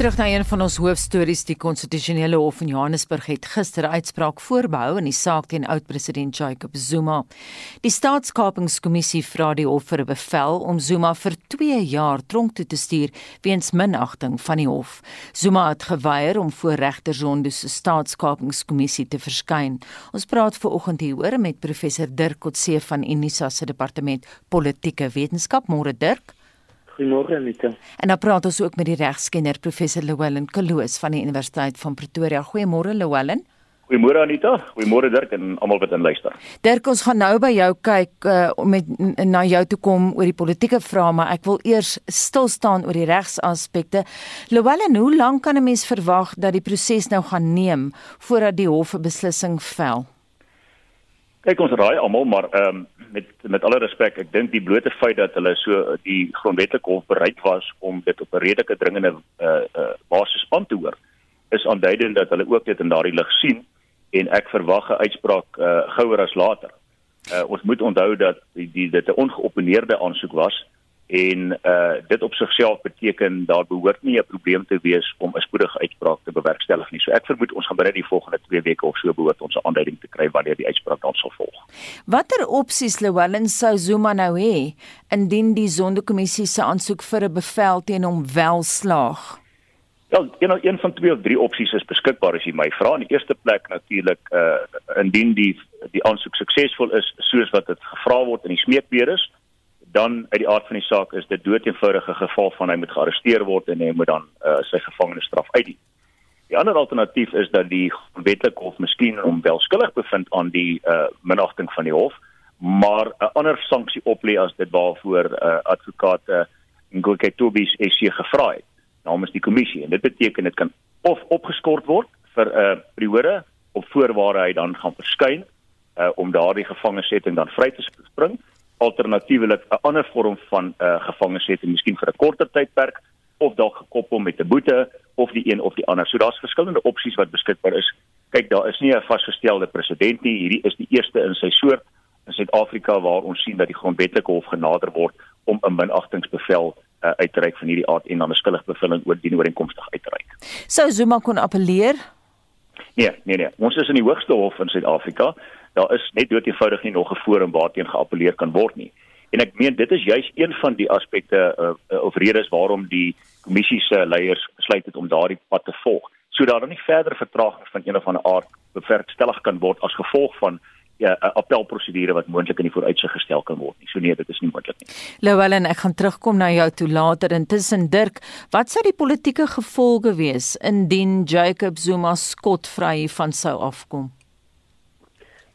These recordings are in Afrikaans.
Terug na een van ons hoofstories, die konstitusionele hof in Johannesburg het gister uitspraak voorbehou in die saak teen oud-president Jacob Zuma. Die staatskapingskommissie vra die hof vir 'n bevel om Zuma vir 2 jaar tronk toe te stuur weens minagting van die hof. Zuma het geweier om voor regter Zondo se staatskapingskommissie te verskyn. Ons praat ver oggend hieroor met professor Dirk Kotse van Unisa se departement politieke wetenskap. Môre Dirk. Goeiemôre Anita. En dan praat ons ook met die regskenner professor Llewellyn Kloos van die Universiteit van Pretoria. Goeiemôre Llewellyn. Goeiemôre Anita. Goeiemôre Dirk en almal wat inluister. Dirk, ons gaan nou by jou kyk uh, om met na jou toe kom oor die politieke vrae, maar ek wil eers stil staan oor die regsaspekte. Llewellyn, hoe lank kan 'n mens verwag dat die proses nou gaan neem voordat die hof 'n beslissing vel? Kyk ons raai almal maar ehm um, met met alle respek ek dink die blote feit dat hulle so die grondwetlike hof bereid was om dit op 'n redelike dringende uh uh basis aan te hoor is aanduidend dat hulle ook dit in daardie lig sien en ek verwag 'n uitspraak uh gouer as later. Uh ons moet onthou dat die, die dit 'n ongeopeneerde aansoek was en uh dit op sigself beteken daar behoort nie 'n probleem te wees om 'n spoedige uitspraak te bewerkstellig nie. So ek vermoed ons gaan binne die volgende 2 weke of so behoort ons 'n aanduiding te kry wanneer die uitspraak dan sal volg. Watter opsies Llewellyn sou Zuma nou hê indien die Sonderkommissie se aansoek vir 'n bevel teen hom wel slaag? Ja, een een van twee of drie opsies is beskikbaar as jy my vra. In die eerste plek natuurlik uh indien die die aansoek suksesvol is soos wat dit gevra word in die smeekbeer is, dan uit die aard van die saak is dit doeteenvoudige geval van hy moet gearresteer word en hy moet dan uh, sy gevangenisstraf uitdien. Die ander alternatief is dat die wetlike hof miskien hom wel skuldig bevind aan die uh, minagting van die hof, maar 'n ander sanksie oplê as dit waarvoor uh, advokaat uh, Ngoketobis SC gevra het namens die kommissie en dit beteken dit kan of opgeskort word vir 'n uh, periode op voorwaarde hy dan gaan verskyn uh, om daardie gevangenesetting dan vry te spring alternatiefelik 'n ander vorm van uh, gevangenesetting, miskien vir 'n korter tydperk of dalk gekoppel met 'n boete of die een of die ander. So daar's verskillende opsies wat beskikbaar is. Kyk, daar is nie 'n vasgestelde presedent nie. Hierdie is die eerste in sy soort in Suid-Afrika waar ons sien dat die grondwetlike hof genader word om 'n minagtingsbevel uh, uit te reik van hierdie aard en dan 'n skuldige beveling oor die ooreenkomstig uit te reik. Sou Zuma kon appeleer? Nee, nee, nee. Ons is in die hoogste hof in Suid-Afrika daar is net dood eenvoudig nie nog 'n forum waarteen geappeleer kan word nie. En ek meen dit is juis een van die aspekte uh, of redes waarom die kommissie se leiers besluit het om daardie pad te volg, sodat daar nie verdere vertraging van een of ander aard bewerkstellig kan word as gevolg van ja 'n appelprosedure wat moontlik in die vooruitsig gestel kan word. So nee, dit is nie moontlik nie. Louwelen, ek gaan terugkom na jou toe later. Intussen Dirk, wat sou die politieke gevolge wees indien Jacob Zuma skotvry van sou afkom?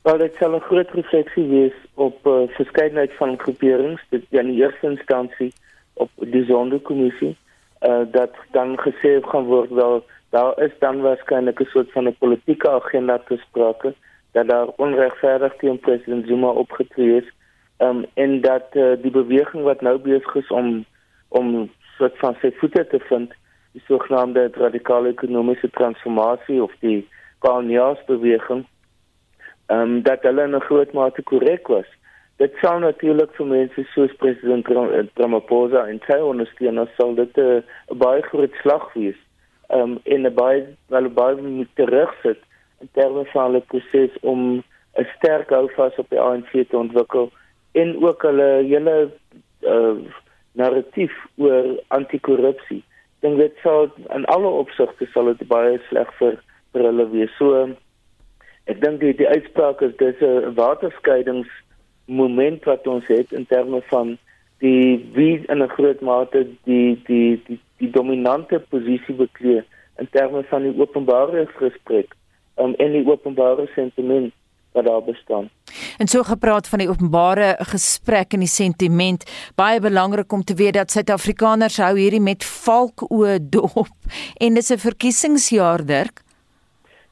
Wel dit sal 'n groot refleksie wees op uh, verskeidenheid van groeperings, dit in die eerste instansie op die sondekommissie, uh eh, dat dan gesê gaan word wel daar is dan waarskynlik 'n soort van 'n politieke agenda te sprake dat daar onregverdig teen president Zuma opgetree is. Um en dat uh, die beweging wat nou besig is om om soort van sy voete te vind, die sogenaamde radikale ekonomiese transformasie of die koloniaalbeweging ehm um, dat hulle in 'n groot mate korrek was. Dit sou natuurlik vir mense soos president eh, Ramaphosa en sy ondersteuners sal dit 'n baie groot slag wees. Ehm um, in 'n baie wel baie moet terugsit in terme van hulle proses om 'n sterk houvas op die ANC te ontwikkel en ook hulle hele uh, narratief oor anti-korrupsie. Dink dit sou in alle opsigte sal dit baie sleg vir vir hulle wees. So Ek dink die, die uitspraak is dis 'n waterskeidings moment wat ons het in terme van die wie in 'n groot mate die die die die dominante posisie beklee in terme van die openbare gesprek um, en die openbare sentiment wat daar bestaan. En so gepraat van die openbare gesprek en die sentiment, baie belangrik om te weet dat Suid-Afrikaners hou hierdie met valkoe dop en dis 'n verkiesingsjaar dirk.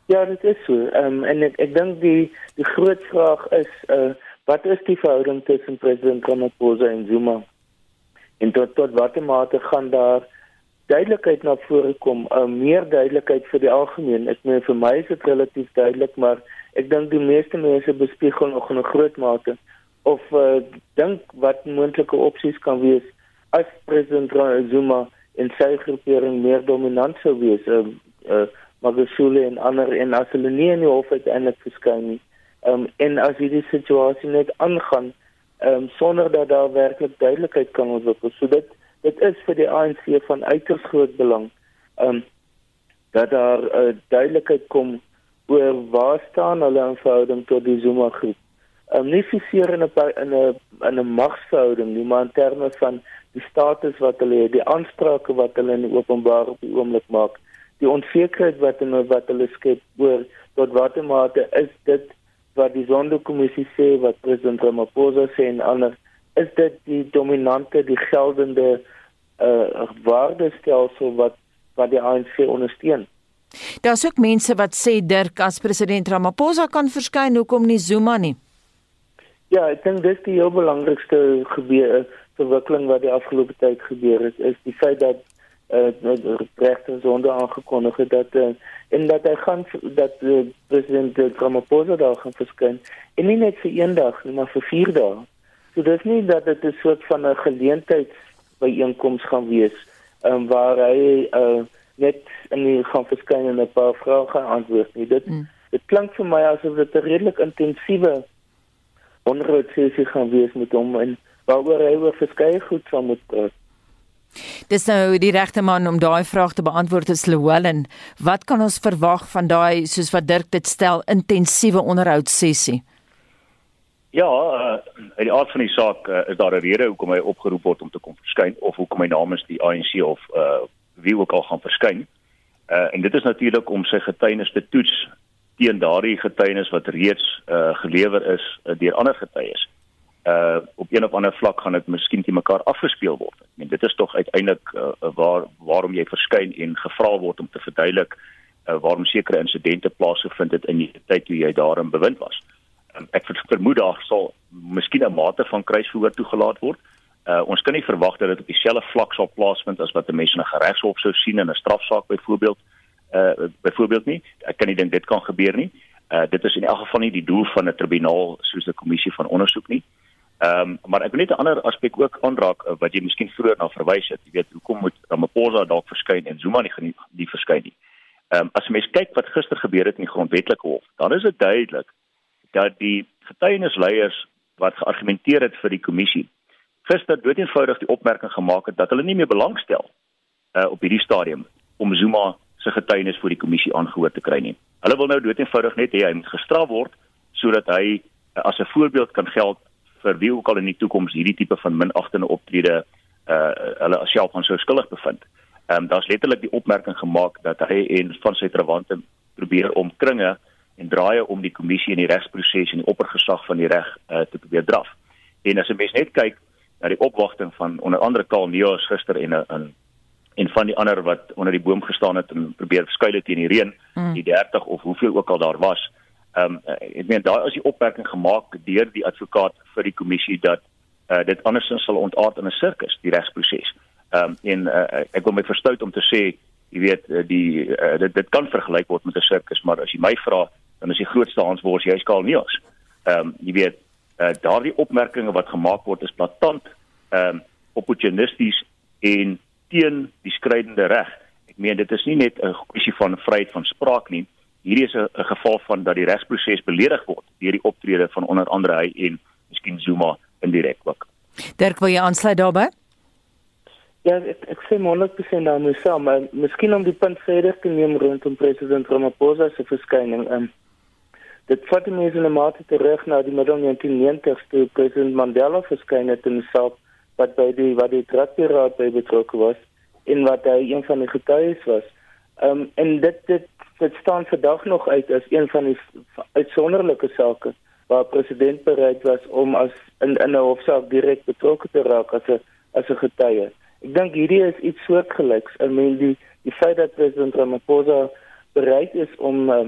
Ja, dit is so. Ehm um, en ek ek dink die die groot vraag is uh wat is die verhouding tussen president Ramaphosa en Zuma? En tot tot watter mate gaan daar duidelikheid na vore kom, uh, meer duidelikheid vir die algemeen. Ek meen vir my is dit relatief duidelik, maar ek dink die meeste mense bespiegel nog in 'n groot mate of uh dink wat moontlike opsies kan wees as president Zuma en sy groepering meer dominant sou wees. Uh, uh, Magashule en ander en as hulle nie in die hof uiteindelik verskyn nie. Ehm um, en as hierdie situasie net aangaan ehm um, sonder dat daar werklik duidelikheid kan ontwikkel. So dit dit is vir die ANC van uiters groot belang ehm um, dat daar uh, duidelikheid kom oor waar staan hulle in verhouding tot die Zuma groep. Ehm um, nie seker in 'n in 'n in 'n magsverhouding nie, maar in terme van die status wat hulle het, die aansprake wat hulle in openbaar op die oomblik maak, die onsekerheid wat hulle wat hulle skep oor tot watter mate is dit wat die Sonderkommissie sê wat president Ramaphosa sê en ander is dit die dominante die geldende uh waardestelsel wat wat die ANC ondersteun. Daar's ook mense wat sê Dirk as president Ramaphosa kan verskyn, hoekom nie Zuma nie? Ja, ek dink dis die heel belangrikste gebeur verwikkeling wat die afgelope tyd gebeur het, is die feit dat uh regter sonde aangekondig het dat uh, en dat hy gaan dat uh, president Ramaphosa daar gaan verskyn en nie net vir een dag nie maar vir 4 dae. So dis nie dat dit 'n soort van 'n geleentheid by einkoms gaan wees um, waar hy uh, net in die gaan verskyn en 'n paar vrae gaan antwoord nie. Dit mm. dit klink vir my asof dit 'n redelik intensiewe onderhoud sessie gaan wees met hom en waaroor hy oor verskeie goed sal moet praat. Dis nou die regte man om daai vraag te beantwoord is Llewellyn. Wat kan ons verwag van daai soos wat Dirk dit stel intensiewe onderhoud sessie? Ja, uh, uit die aard van die saak uh, is daar 'n rede hoekom hy opgeroep word om te kom verskyn of hoekom hy namens die ANC of uh, wie ook al gaan verskyn. Uh, en dit is natuurlik om sy getuienis te toets teen daardie getuienis wat reeds uh, gelewer is uh, deur ander getuies op een of ander vlak gaan dit miskien te mekaar afgespeel word. Ek meen dit is tog uiteindelik uh, waar waarom jy verskyn en gevra word om te verduidelik uh, waarom sekere insidente plaasgevind het in die tyd toe jy daarin bewind was. Um, ek vermoed daar sal miskien 'n mate van kruisverhoor toegelaat word. Uh ons kan nie verwag dat dit op dieselfde vlak sal plaasvind as wat 'n mens in 'n regshof sou sien in 'n strafsaak byvoorbeeld. Uh byvoorbeeld nie. Ek kan nie dink dit kan gebeur nie. Uh dit is in elk geval nie die doel van 'n tribunaal soos 'n kommissie van ondersoek nie. Ehm um, maar ek wil net 'n ander aspek ook aanraak uh, wat jy miskien vroeër na verwys het. Jy weet hoekom moet Ramaphosa dalk verskyn en Zuma nie die verskyn nie. Ehm um, as mens kyk wat gister gebeur het in die grondwetlike hof, dan is dit duidelik dat die getuienisleiers wat geargumenteer het vir die kommissie gister doeteenvoudig die opmerking gemaak het dat hulle nie meer belangstel uh, op hierdie stadium om Zuma se getuienis voor die kommissie aangehoor te kry nie. Hulle wil nou doeteenvoudig net hê hy moet gestraf word sodat hy uh, as 'n voorbeeld kan geld vir wie ook al in die toekoms hierdie tipe van minagtende optrede uh hulle self van sou skuldig bevind. Ehm um, daar's letterlik die opmerking gemaak dat hy en van sy trawante probeer om kringe en draaie om die kommissie en die regsproses en die oppergesag van die reg uh, te probeer draf. En as 'n mens net kyk na die opwagting van onder andere Karl Neus gister en 'n en van die ander wat onder die boom gestaan het en probeer skuil teen die reën, mm. die 30 of hoeveel ook al daar was, Ehm um, ek meen daar is die opmerking gemaak deur die advokaat vir die kommissie dat uh, dit andersins sal ontaard in 'n sirkus die regsproses. Ehm um, en uh, ek wil my verstout om te sê, jy weet die uh, dit dit kan vergelyk word met 'n sirkus, maar as jy my vra, dan is die grootste aanswors jy skaal nie ons. Ehm um, jy weet uh, daardie opmerkinge wat gemaak word is platant ehm um, opportunisties en teen die skrydende reg. Ek meen dit is nie net 'n kwessie van vryheid van spraak nie hierdie is 'n geval van dat die regsproses beledig word deur die optrede van onder andere hy en miskien Zuma indirek ook. Dirk, wil jy aansluit daarbey? Ja, ek ek sê moontlik besien dan moet sê, maar miskien om die punt verder te neem rondom president Ramaphosa se verskyning. Um, dit vat my in 'n mate terug na die middel 1990s toe president Mandela verskyn het in South wat by die wat die traktieraad by betrokke was en wat hy een van die getuies was. Ehm um, en dit dit dit staan vandag nog uit as een van die uitsonderlike sake waar president bereid was om as in in 'n hofsaak direk betrokke te raak as 'n as 'n getuie. Ek dink hierdie is iets soortgelyks. I mean die die feit dat president Ramaphosa bereid is om uh,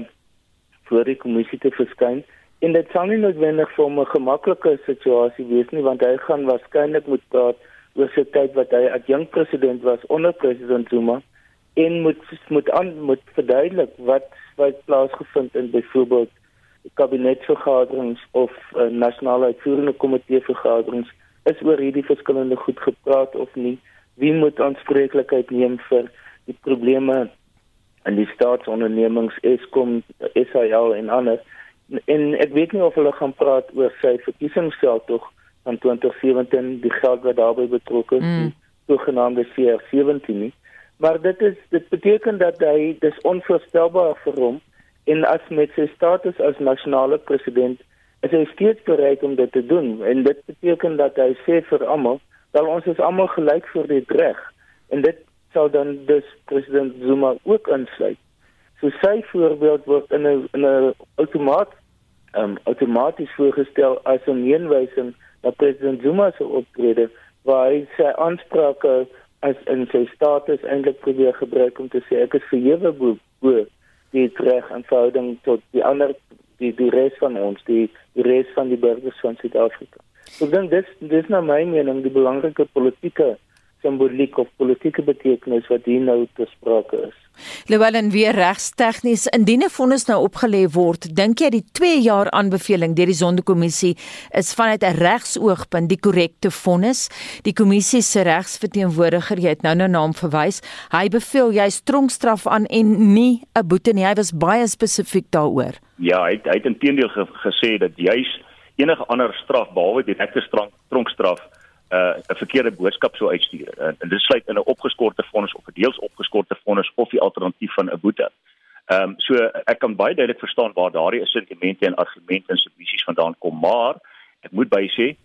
voor die kommissie te verskyn en dit sal nie noodwendig vir 'n gemaklike situasie wees nie want hy gaan waarskynlik moet praat oor sy tyd wat hy adjunkt president was onder president Zuma en moet moet aan moet verduidelik wat wat plaasgevind in byvoorbeeld kabinetsvergaderings of uh, nasionale uitvoerende komitee vergaderings is oor hierdie verskillende goed gepraat of nie wie moet aanspreeklikheid neem vir die probleme in die staatsondernemings Eskom, SAL en ander. En ek weet nie of hulle gaan praat oor sy verkiesingsgeld tog van 2017 die geld wat daarbey betrokke is, mm. die sogenaamde CR17 nie. Maar dit is dit beteken dat hy dis onvoorstelbaar vir hom en as met sy status as nasionale president is hy steeds bereid om dit te doen en dit beteken dat hy sê vir almal dat ons is almal gelyk voor die reg en dit sal dan dus president Zuma ook insluit. So sy voorbeeld word in 'n in 'n outomaat um, outomaties voorgestel as 'n meenwysing na president Zuma se optrede waar hy sy aansprake as in sy status eintlik probeer gebruik om te sê ek is verhewe bo, bo die reg en verhouding tot die ander die die res van ons die die res van die burgers van Suid-Afrika. So dan dis dis na my mening die belangrike politieke simboliek of politieke betekenis wat hier nou te sprake is. Lewellen weer regstegnies indien 'n vonnis nou opgelê word, dink jy die 2 jaar aanbeveling deur die Sonderkommissie is vanuit 'n regsoogpunt die korrekte vonnis? Die kommissie se regsverteenwoordiger, jy het nou nou naam verwys, hy beveel jy stronkstraf aan en nie 'n boete nie. Hy was baie spesifiek daaroor. Ja, hy het, hy het intedeel ge, gesê dat juis enige ander straf behalwe die direkte tronkstraf uh, 'n verkeerde boodskap sou uitstuur. En, en dit sluit in 'n opgeskorte vonnis of 'n deels opgeskorte vonnis of die alternatief van 'n boete. Ehm um, so ek kan baie duidelik verstaan waar daardie sentimente en argumente en submissies vandaan kom, maar ek moet by sê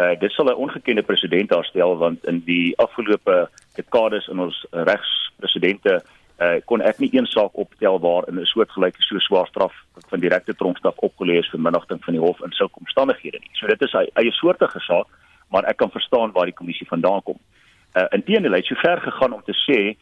uh dit sal 'n ongekende presedent daarstel want in die afgelope dekades in ons regspresidente uh kon ek nie een saak optel waar in 'n soortgelyke so swaar straf van direkte tronkstraf opgelê is vir minnigting van die hof in sulke omstandighede nie. So dit is 'n eie soortige saak maar ek kan verstaan waar die kommissie vandaan kom. Uh inteendeel het hy so ver gegaan om te sê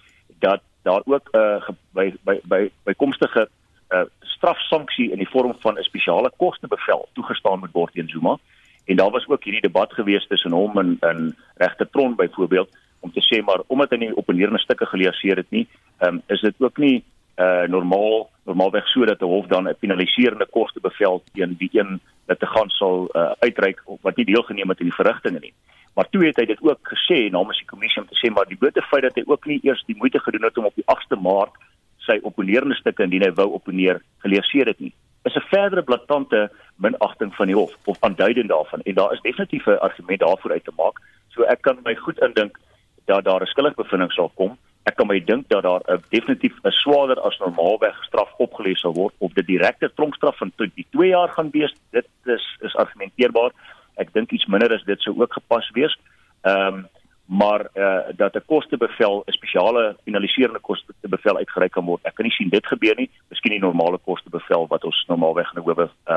dat daar ook 'n uh, by by by bykomstige uh strafsanksie in die vorm van 'n spesiale kostebevel toegestaan moet word teen Zuma. En daar was ook hierdie debat gewees tussen hom en en regter Tron byvoorbeeld om te sê maar omdat hy nie opponerende stukke gelees het nie, um, is dit ook nie uh normaal normaalweg so dat 'n hof dan 'n penaliserende kostebevel teen die een dat te gaan sal uh, uitreik wat nie deelgeneem het aan die verrigtinge nie. Maar toe het hy dit ook gesê namens die kommissie om te sê maar die blote feit dat hy ook nie eers die moeite gedoen het om op die 8de Maart sy opponerende stukke indien hy wou opponeer gelees het nie. Is 'n verdere blaatante minagting van die hof of aanduidend daarvan en daar is definitief 'n argument daarvoor uit te maak. So ek kan my goed indink dat daar 'n skuldigbevindings sal kom ek kan my dink dat daar 'n definitief 'n swaarder as normaalweg straf opgelees sal word of dit direkte tronkstraf van tot die 2 jaar gaan wees. Dit is is argumenteerbaar. Ek dink iets minder as dit sou ook gepas wees. Ehm um, maar uh, dat 'n kostebevel 'n spesiale finaliserende kostebevel uitgereik kan word ek kan nie sien dit gebeur nie. Miskien die normale kostebevel wat ons normaalweg in 'n howe uh,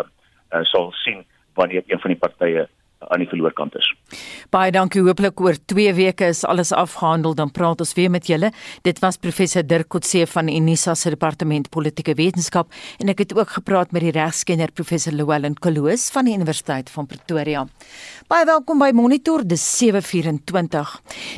uh, sal sien wanneer een van die partye aan die verloorkant is. Baie dankie. Hooplik oor 2 weke is alles afgehandel dan praat ons weer met julle. Dit was professor Dirk Kotse van Unisa se departement politieke wetenskap en ek het ook gepraat met die regskenner professor Llewellyn Koloos van die Universiteit van Pretoria. Baie welkom by Monitor dis 724.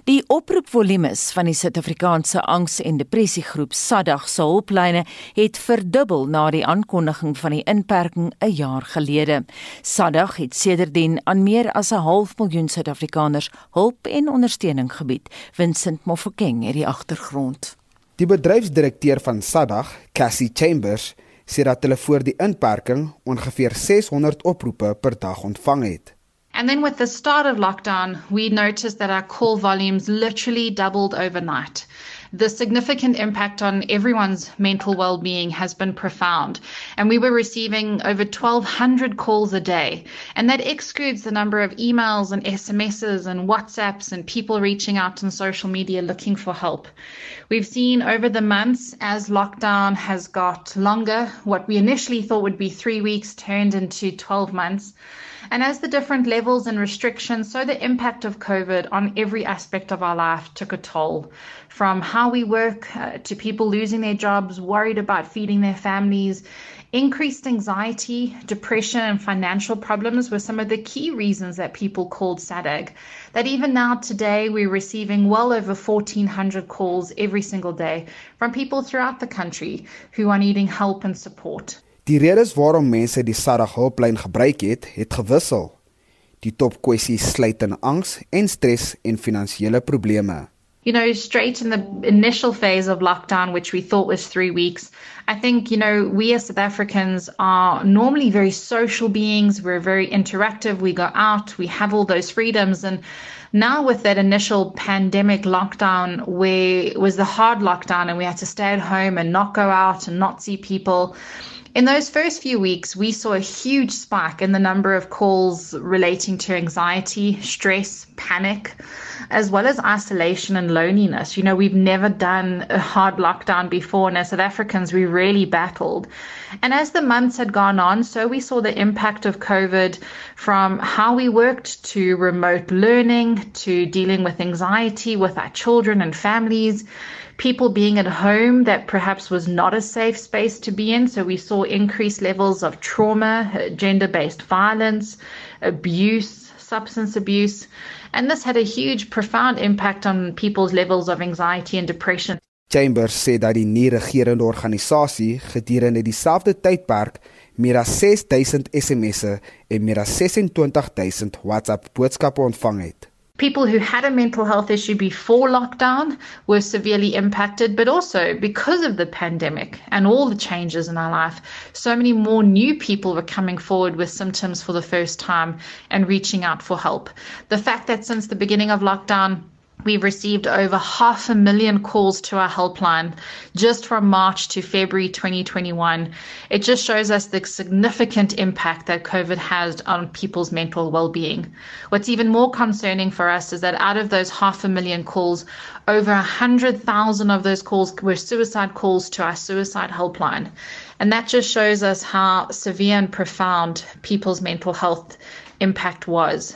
Die oproepvolumes van die Suid-Afrikaanse Angs- en Depressiegroep SADAG se hulplyne het verdubbel na die aankondiging van die inperking 'n jaar gelede. SADAG het sedertdien aan meer as 'n half miljoen Suid-Afrikaners hulp en ondersteuning gebied. Vincent Mofokeng het die agtergrond. Die bedryfsdirekteur van SADAG, Cassie Chambers, sê dat hulle voor die inperking ongeveer 600 oproepe per dag ontvang het. And then with the start of lockdown, we noticed that our call volumes literally doubled overnight. the significant impact on everyone's mental well-being has been profound. And we were receiving over 1,200 calls a day. And that excludes the number of emails and SMSs and WhatsApps and people reaching out on social media looking for help. We've seen over the months as lockdown has got longer, what we initially thought would be three weeks turned into 12 months. And as the different levels and restrictions, so the impact of COVID on every aspect of our life took a toll. From how we work uh, to people losing their jobs, worried about feeding their families, increased anxiety, depression, and financial problems were some of the key reasons that people called SADAG. That even now, today, we're receiving well over 1,400 calls every single day from people throughout the country who are needing help and support. Die redes waarom mense die SADA hulplyn gebruik het, het gewissel. Die top kwessies sluit in angs en stres en finansiële probleme. you know, straight in the initial phase of lockdown, which we thought was three weeks, I think, you know, we as South Africans are normally very social beings. We're very interactive. We go out, we have all those freedoms. And now with that initial pandemic lockdown, where it was the hard lockdown and we had to stay at home and not go out and not see people, in those first few weeks, we saw a huge spike in the number of calls relating to anxiety, stress, panic, as well as isolation and loneliness. You know, we've never done a hard lockdown before, and as South Africans, we really battled. And as the months had gone on, so we saw the impact of COVID from how we worked to remote learning to dealing with anxiety with our children and families people being at home that perhaps was not a safe space to be in. So we saw increased levels of trauma, gender based violence, abuse, substance abuse. And this had a huge, profound impact on people's levels of anxiety and depression. Chambers sê dat die nie-regerende organisasie gedurende dieselfde tydperk meer as 6000 SMS'e en meer as 26000 WhatsApp boodskappe ontvang het. People who had a mental health issue before lockdown were severely impacted, but also because of the pandemic and all the changes in our life, so many more new people were coming forward with symptoms for the first time and reaching out for help. The fact that since the beginning of lockdown, We've received over half a million calls to our helpline just from March to February 2021. It just shows us the significant impact that COVID has on people's mental well being. What's even more concerning for us is that out of those half a million calls, over 100,000 of those calls were suicide calls to our suicide helpline. And that just shows us how severe and profound people's mental health impact was.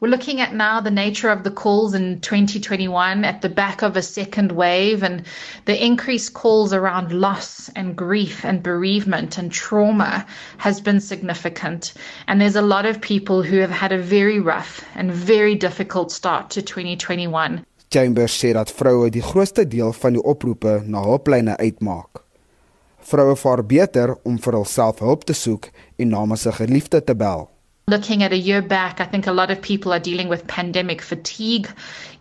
We're looking at now the nature of the calls in 2021 at the back of a second wave and the increased calls around loss and grief and bereavement and trauma has been significant. And there's a lot of people who have had a very rough and very difficult start to 2021. Chambers sê dat vroue die grootste deel van die oproepe na hulplyne uitmaak. Vroue vaar beter om vir hulself hulp te soek en namens 'n geliefde te bel. Looking at a year back, I think a lot of people are dealing with pandemic fatigue,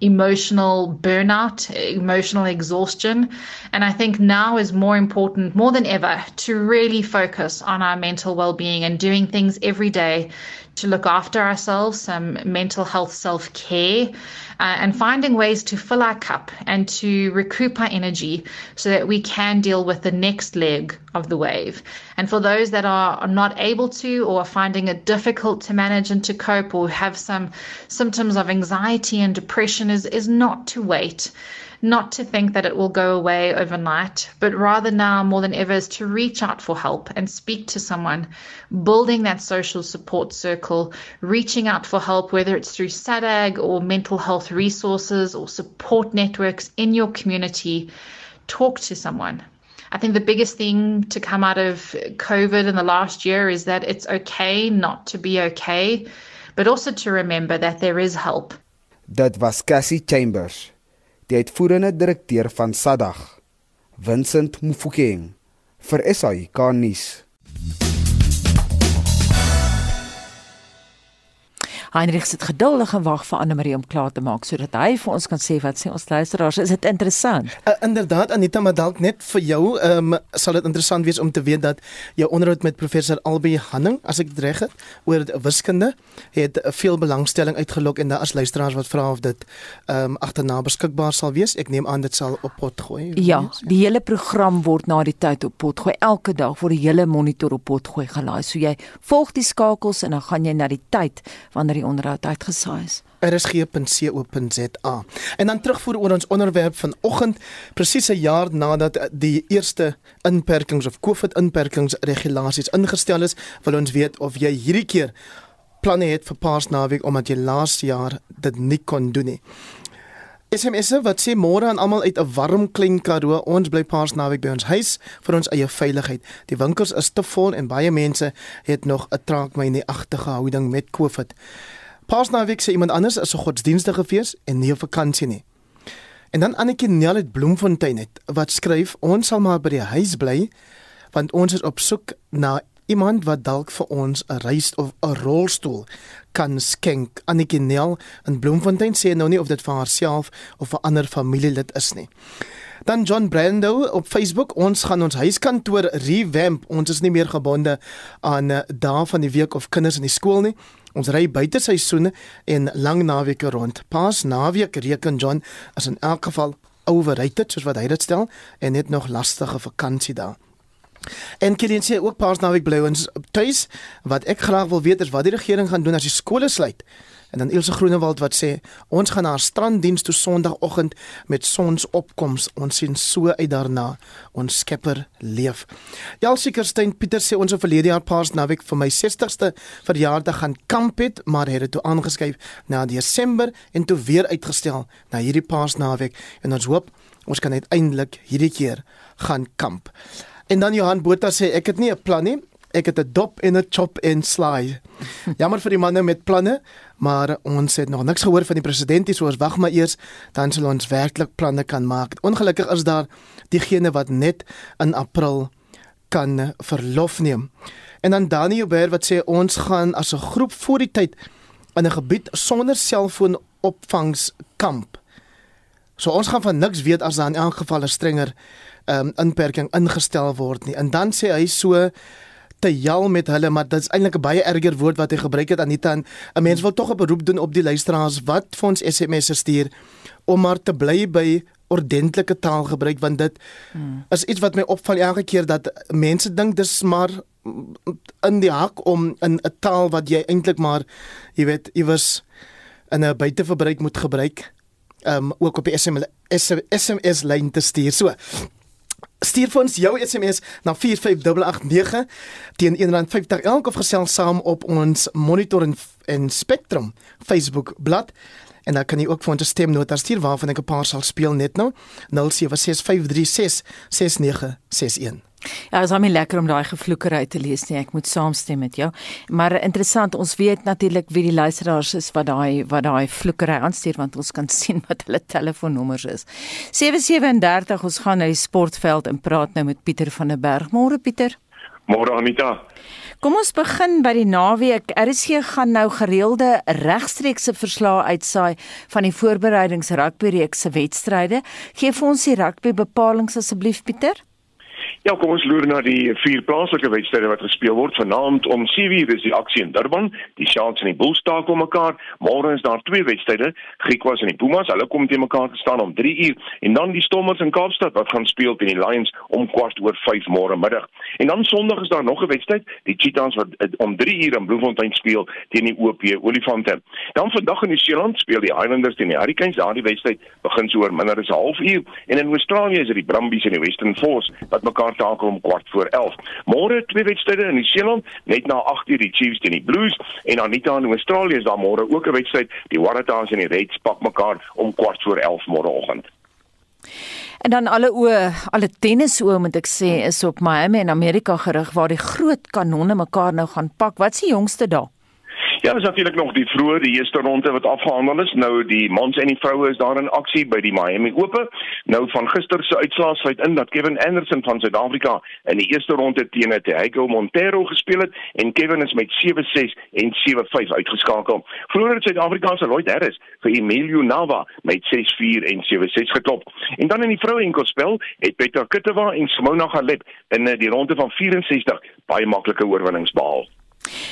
emotional burnout, emotional exhaustion. And I think now is more important, more than ever, to really focus on our mental well being and doing things every day to look after ourselves, some mental health self care, uh, and finding ways to fill our cup and to recoup our energy so that we can deal with the next leg of the wave. And for those that are, not able to or finding it difficult to manage and to cope or have some symptoms of anxiety and depression, is, is not to wait not to think that it will go away overnight, but rather now more than ever is to reach out for help and speak to someone, building that social support circle, reaching out for help, whether it's through SADAG or mental health resources or support networks in your community. Talk to someone. I think the biggest thing to come out of COVID in the last year is that it's okay not to be okay, but also to remember that there is help. That was Cassie Chambers. Die uitvoerende direkteur van SADAG, Vincent Mufokeng, vir SAK nuus. Heinrich sit geduldig en wag vir Anne Marie om klaar te maak sodat hy vir ons kan sê wat sê ons luisteraars is dit interessant. Uh, inderdaad Anita maar dalk net vir jou um, sal dit interessant wees om te weet dat jou onderhoud met professor Albie Hanning as ek dit reg het oor wiskunde het veel belangstelling uitgelok en daar is luisteraars wat vra of dit um, agterna beskikbaar sal wees. Ek neem aan dit sal op pot gooi. Ja, die hele program word na die tyd op pot gooi. Elke dag word die hele monitor op pot gooi gelaai. So jy volg die skakels en dan gaan jy na die tyd wanneer die onderhoud uitgesaai is. rsg.co.za. En dan terugvoer oor ons onderwerp vanoggend, presies 'n jaar nadat die eerste inperkings of COVID-inperkingsregulasies ingestel is, wil ons weet of jy hierdie keer planne het vir Paasnaweek omdat jy laas jaar dit nie kon doen nie. SMS wat sê môre aan almal uit 'n warm klein Karoo, ons bly Paasnaweek by ons huis vir ons eie veiligheid. Die winkels is te vol en baie mense het nog 'n traak my in die agterge houding met COVID. Paasnaweek sê iemand anders is 'n godsdienstige fees en nie 'n vakansie nie. En dan Annetjie Nel uit Bloemfontein het wat skryf ons sal maar by die huis bly want ons is op soek na iemand wat dalk vir ons 'n reis of 'n rolstoel kan skenk. Annetjie Nel in Bloemfontein sê nou nie of dit vir haarself of vir ander familielid is nie. Dan John Brando op Facebook, ons gaan ons huiskantoor revamp. Ons is nie meer gebonde aan uh, dae van die week of kinders in die skool nie. Ons ry buite seisoene en lang naweke rond. Pas naweek reken John as in elk geval overrated soos wat hy dit stel en net nog lastige vakansie daar. En Kilian sê ook paas naweek bly ons tuis. Wat ek graag wil weet is wat die regering gaan doen as die skole sluit. En dan Ilse Groenewald wat sê ons gaan na haar stranddiens toe Sondagoggend met sonsopkoms. Ons sien so uit daarna. Ons Skepper leef. Jalsiekerstein Pieter sê ons het verlede jaar paas naweek vir my 60ste verjaardag gaan kamp het, maar het dit toe aangeskuif na Desember en toe weer uitgestel na hierdie paas naweek en ons hoop ons kan uiteindelik hierdie keer gaan kamp. En dan Johan Botha sê ek het nie 'n plan nie. Ek het 'n dop en 'n chop en slide. Jammer vir die manne met planne, maar ons het nog niks gehoor van die president nie, so ons wag maar eers dan sal ons werklik planne kan maak. Ongelukkig is daar diegene wat net in April kan verlof neem. En dan Daniel Beer wat sê ons gaan as 'n groep voor die tyd in 'n gebied sonder selfoonopvangskamp. So ons gaan van niks weet as daar in elk geval 'n strenger um, inperking ingestel word nie. En dan sê hy so te jal met hulle, maar dit is eintlik 'n baie erger woord wat hy gebruik het Anita. 'n Mens wil tog 'n beroep doen op die luisteraars wat vir ons SMS'e stuur om maar te bly by ordentlike taal gebruik want dit hmm. is iets wat my opval elke keer dat mense dink dis maar in die hak om in 'n taal wat jy eintlik maar jy weet iewers in 'n buiteverbruik moet gebruik um ook op die SMS SMS lyn te stuur. So Stuur vir ons jou SMS na 45889 teen R1.50 elk of gesels saam op ons Monitor en, en Spectrum Facebook bladsy en dan kan jy ook vir ons 'n stemnota stuur waarvan ek 'n paar sal speel net nou 0765366961 Ja, dit is baie lekker om daai gevloekery te lees nie. Ek moet saamstem met jou. Maar interessant, ons weet natuurlik wie die luisteraars is wat daai wat daai vloekery aanstuur want ons kan sien wat hulle telefoonnommers is. 737 ons gaan na die sportveld en praat nou met Pieter van der Berg. Môre Pieter. Môre Anita. Kom ons begin by die naweek. RSG gaan nou gereelde regstreekse verslae uitsaai van die voorbereidingsrugbyreeks se wedstryde. Gee vir ons die rugby bepalinge asseblief Pieter. Ja, kom ons loer na die vier plaaslike wedstryde wat gespeel word vanaand om 7:00 is die aksie in Durban. Die Sharks en die Bulls staak om mekaar. Môre is daar twee wedstryde, Griquas en die Pumas. Hulle kom te mekaar te staan om 3:00 en dan die Stormers in Kaapstad wat gaan speel teen die Lions om kwart oor 5 môre middag. En dan Sondag is daar nog 'n wedstryd, die Cheetahs wat uh, om 3:00 in Bloemfontein speel teen die OP Olifante. Dan vandag in New Zealand speel die Highlanders teen die Hurricanes. Daardie wedstryd begin so oor minder as 'n halfuur en in Australië is dit die Brumbies en die Western Force wat mekaar takel om kwart voor 11. Môre twee wedstryde in New Zealand, net na 8:00 die Chiefs teen die Blues en Anita in Australië is daar môre ook 'n wedstryd. Die Waratahs en die Reds pak mekaar om kwart voor 11 môreoggend. En dan alle oë, alle tennisoë moet ek sê is op Miami in Amerika gerig waar die groot kanonne mekaar nou gaan pak. Wat is die jongste daar? Ja, dis natuurlik nog die vroeë die eerste ronde wat afgehandel is. Nou die mans en die vroue is daar in aksie by die Miami Ope. Nou van gister se uitslae sluit in dat Kevin Anderson van Suid-Afrika in die eerste ronde teen Thiago Monteiro gespeel het en Kevin is met 7-6 en 7-5 uitgeskakel. Vroeër het Suid-Afrika se Lloyd Harris vir Emilio Nava met 6-4 en 7-6 geklop. En dan in die vroue enkelspel het Petra Kitwa en Simona Halep in die ronde van 64 baie maklike oorwinnings behaal.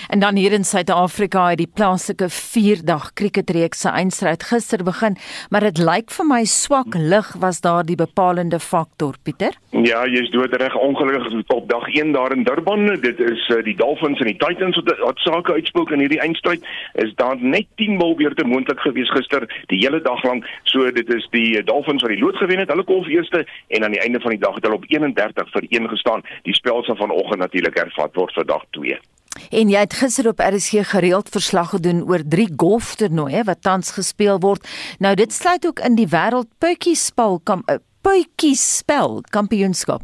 En dan hier in Suid-Afrika het die plaaslike 4-dag krieketreeks se eindstryd gister begin, maar dit lyk vir my swak lig was daar die bepalende faktor, Pieter. Ja, jy's doodreg ongelukkig op dag 1 daar in Durban. Dit is uh, die Dolphins en die Titans wat wat sake uitspook in hierdie eindstryd. Is daar net 10 bilbeerte moontlik gewees gister die hele dag lank. So dit is die Dolphins wat die lood gewen het. Hulle kom eerste en aan die einde van die dag het hulle op 31 vir 1 gestaan. Die spel sal vanoggend natuurlik hervat word vir dag 2. En jy het gister op RSG gereeld verslag gedoen oor drie golftoernooie wat tans gespeel word. Nou dit sluit ook in die wêreld puitjiespel kam uh, puitjiespel kampioenskap.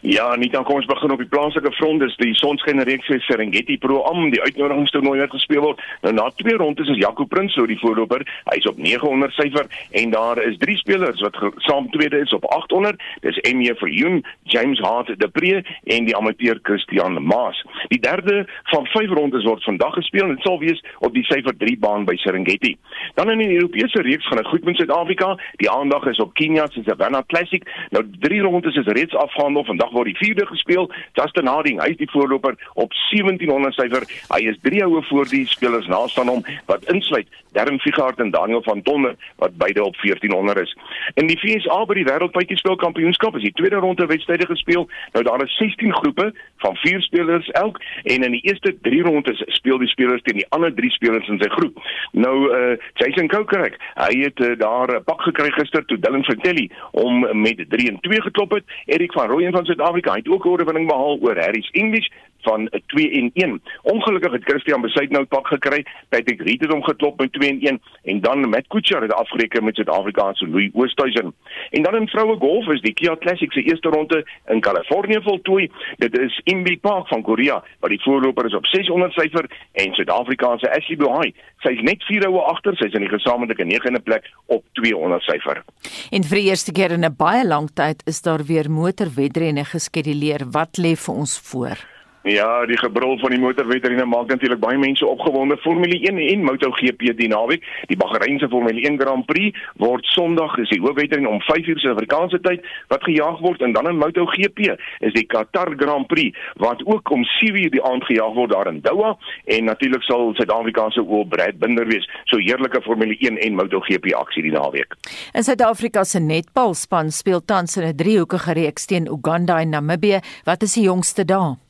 Ja, nie dan kom ons begin op die plaaslike front. Dis die Sonskynreeks se Serengeti Pro Am, die uitnodigingstoernooi wat gespeel word. Nou na twee rondes is Jaco Prins so die voorloper. Hy's op 900 syfer en daar is drie spelers wat saam tweede is op 800. Dis Emie Verjoen, James Hart de Pre en die amateur Christian Maas. Die derde van vyf rondes word vandag gespeel en dit sal wees op die syfer 3 baan by Serengeti. Dan in die Europese reeks gaan dit goed met Suid-Afrika. Die aandag is op Kenia se Savannah Classic. Nou drie rondes is reeds afgehandel. Vandag word die vierde gespeel. Justin Harding, hy is die voorloper op 1700 syfer. Hy is drie houe voor die spelers naast aan hom wat insluit Darren Figart en Daniel van Tonder wat beide op 1400 is. In die FSA by die Wêreldpuitjiespel Kampioenskap is die tweede ronde wedstryde gespeel. Nou daar is 16 groepe van 4 spelers elk en in die eerste 3 rondes speel die spelers teen die ander 3 spelers in sy groep. Nou uh Jason Kokerek, hy het uh, daar 'n pak gekry gister toe Dylan Vertelli om met 3 en 2 geklop het. Erik van Rooyen van Suid-Afrika het ook 'n oorwinning behaal oor Harris English van 2 en 1. Ongelukkig het Christian Besuit nou pak gekry. Patrick Reed het hom geklop met 2 en 1 en dan Matt Kuchar het afgereken met Suid-Afrikaanse Louis Oosthuizen. En dan in vroue golf is die Kia Classic se eerste ronde in Kalifornië voltooi. Dit is Inbi Park van Korea wat die voorloper is op 600 syfer en Suid-Afrikaanse Ashley Buhai. Sy is net 4 houe agter. Sy is in die gesamentlike 9de plek op 200 syfer. En vir die eerste keer in 'n baie lang tyd is daar weer motorwedrenne geskeduleer. Wat lê vir ons voor? Ja, die gebrul van die motorwetterine maak natuurlik baie mense opgewonde. Formule 1 en MotoGP die naweek. Die Bahreinse Formule 1 Grand Prix word Sondag is die hoofwetterine om 5:00 Suid-Afrikaanse tyd wat gejaag word en dan in MotoGP is die Qatar Grand Prix wat ook om 7:00 die aand gejaag word daar in Doha en natuurlik sal Suid-Afrikaanse oor Brad Binder wees. So heerlike Formule 1 en MotoGP aksie die naweek. In Suid-Afrika se netbalspan speel tans in 'n driehoekige reeks teen Uganda en Namibië. Wat is die jongste dae?